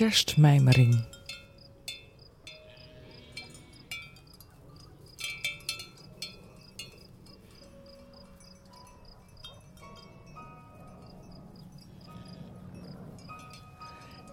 kerstmijmering.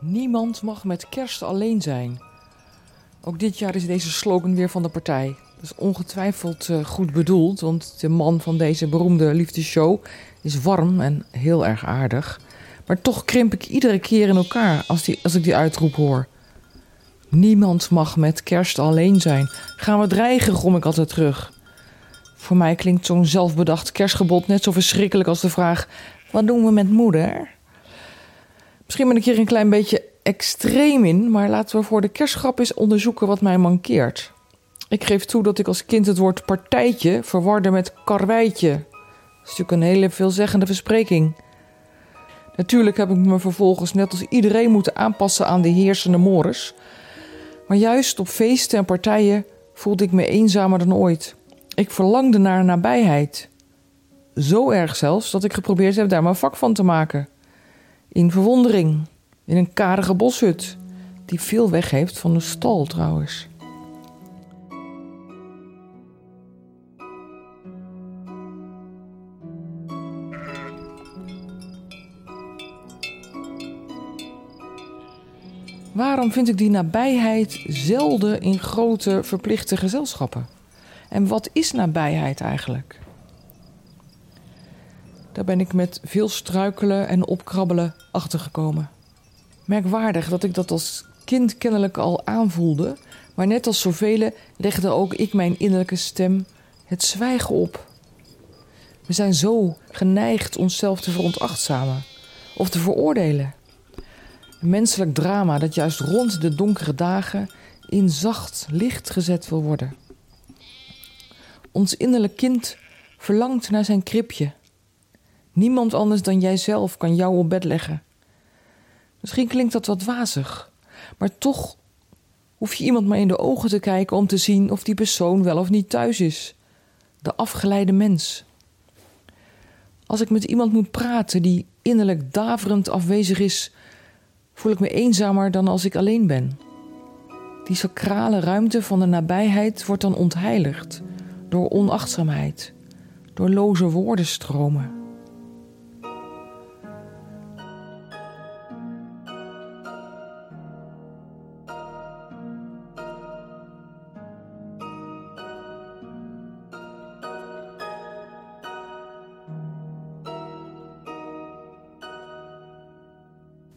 Niemand mag met kerst alleen zijn. Ook dit jaar is deze slogan weer van de partij. Dat is ongetwijfeld uh, goed bedoeld, want de man van deze beroemde liefdeshow is warm en heel erg aardig. Maar toch krimp ik iedere keer in elkaar als, die, als ik die uitroep hoor. Niemand mag met kerst alleen zijn. Gaan we dreigen, grom ik altijd terug. Voor mij klinkt zo'n zelfbedacht kerstgebod net zo verschrikkelijk als de vraag: wat doen we met moeder? Misschien ben ik hier een klein beetje extreem in, maar laten we voor de kerstgrap eens onderzoeken wat mij mankeert. Ik geef toe dat ik als kind het woord partijtje verwarde met karweitje. Dat is natuurlijk een hele veelzeggende verspreking. Natuurlijk heb ik me vervolgens net als iedereen moeten aanpassen aan de heersende mores. Maar juist op feesten en partijen voelde ik me eenzamer dan ooit. Ik verlangde naar nabijheid. Zo erg zelfs dat ik geprobeerd heb daar mijn vak van te maken. In verwondering, in een karige boshut, die veel weg heeft van de stal trouwens. Waarom vind ik die nabijheid zelden in grote verplichte gezelschappen? En wat is nabijheid eigenlijk? Daar ben ik met veel struikelen en opkrabbelen achtergekomen. Merkwaardig dat ik dat als kind kennelijk al aanvoelde, maar net als zoveel legde ook ik mijn innerlijke stem het zwijgen op. We zijn zo geneigd onszelf te veronachtzamen of te veroordelen. Menselijk drama dat juist rond de donkere dagen in zacht licht gezet wil worden. Ons innerlijk kind verlangt naar zijn kribje. Niemand anders dan jijzelf kan jou op bed leggen. Misschien klinkt dat wat wazig, maar toch hoef je iemand maar in de ogen te kijken om te zien of die persoon wel of niet thuis is. De afgeleide mens. Als ik met iemand moet praten die innerlijk daverend afwezig is, voel ik me eenzamer dan als ik alleen ben. Die sacrale ruimte van de nabijheid wordt dan ontheiligd door onachtzaamheid, door loze woordenstromen.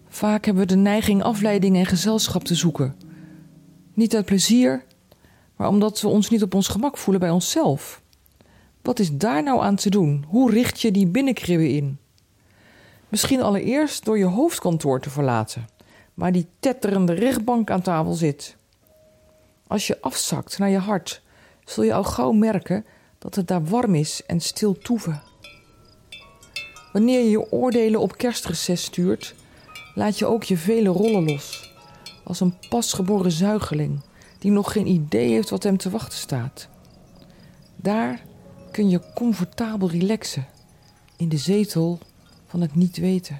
Vaak hebben we de neiging afleiding en gezelschap te zoeken. Niet uit plezier, maar omdat we ons niet op ons gemak voelen bij onszelf. Wat is daar nou aan te doen? Hoe richt je die binnenkribben in? Misschien allereerst door je hoofdkantoor te verlaten, waar die tetterende rechtbank aan tafel zit. Als je afzakt naar je hart, zul je al gauw merken dat het daar warm is en stil toeven. Wanneer je je oordelen op kerstreces stuurt, laat je ook je vele rollen los. Als een pasgeboren zuigeling die nog geen idee heeft wat hem te wachten staat. Daar kun je comfortabel relaxen in de zetel van het niet weten.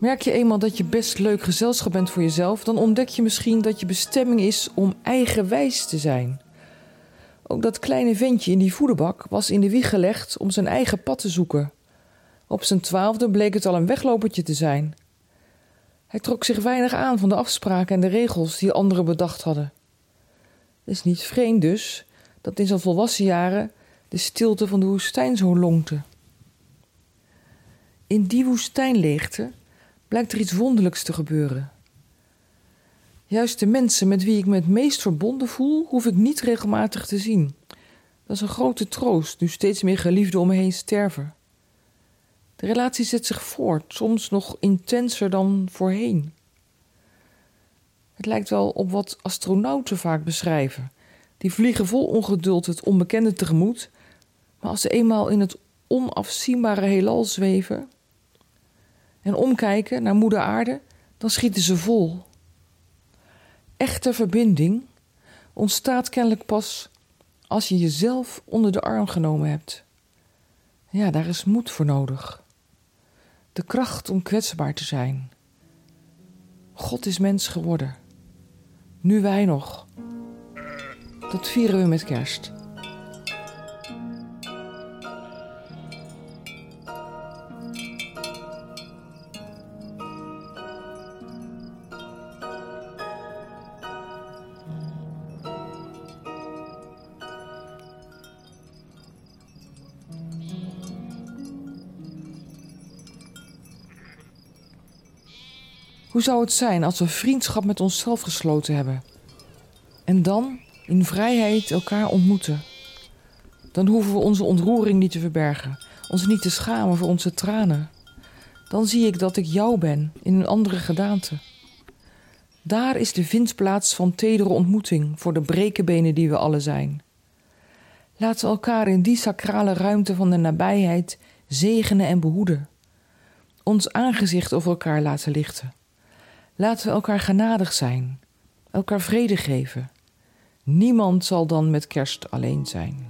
Merk je eenmaal dat je best leuk gezelschap bent voor jezelf, dan ontdek je misschien dat je bestemming is om eigenwijs te zijn. Ook dat kleine ventje in die voederbak was in de wieg gelegd om zijn eigen pad te zoeken. Op zijn twaalfde bleek het al een weglopertje te zijn. Hij trok zich weinig aan van de afspraken en de regels die anderen bedacht hadden. Het is niet vreemd dus dat in zijn volwassen jaren de stilte van de woestijn zo lonkte. In die woestijnleegte blijkt er iets wonderlijks te gebeuren. Juist de mensen met wie ik me het meest verbonden voel, hoef ik niet regelmatig te zien. Dat is een grote troost, nu steeds meer geliefden om me heen sterven. De relatie zet zich voort, soms nog intenser dan voorheen. Het lijkt wel op wat astronauten vaak beschrijven. Die vliegen vol ongeduld het onbekende tegemoet, maar als ze eenmaal in het onafzienbare heelal zweven en omkijken naar moeder aarde, dan schieten ze vol. Echte verbinding ontstaat kennelijk pas als je jezelf onder de arm genomen hebt. Ja, daar is moed voor nodig. De kracht om kwetsbaar te zijn. God is mens geworden. Nu wij nog. Dat vieren we met kerst. Hoe zou het zijn als we vriendschap met onszelf gesloten hebben? En dan in vrijheid elkaar ontmoeten. Dan hoeven we onze ontroering niet te verbergen, ons niet te schamen voor onze tranen. Dan zie ik dat ik jou ben in een andere gedaante. Daar is de vindplaats van tedere ontmoeting voor de brekenbenen die we alle zijn. Laten we elkaar in die sacrale ruimte van de nabijheid zegenen en behoeden. Ons aangezicht over elkaar laten lichten. Laten we elkaar genadig zijn, elkaar vrede geven. Niemand zal dan met kerst alleen zijn.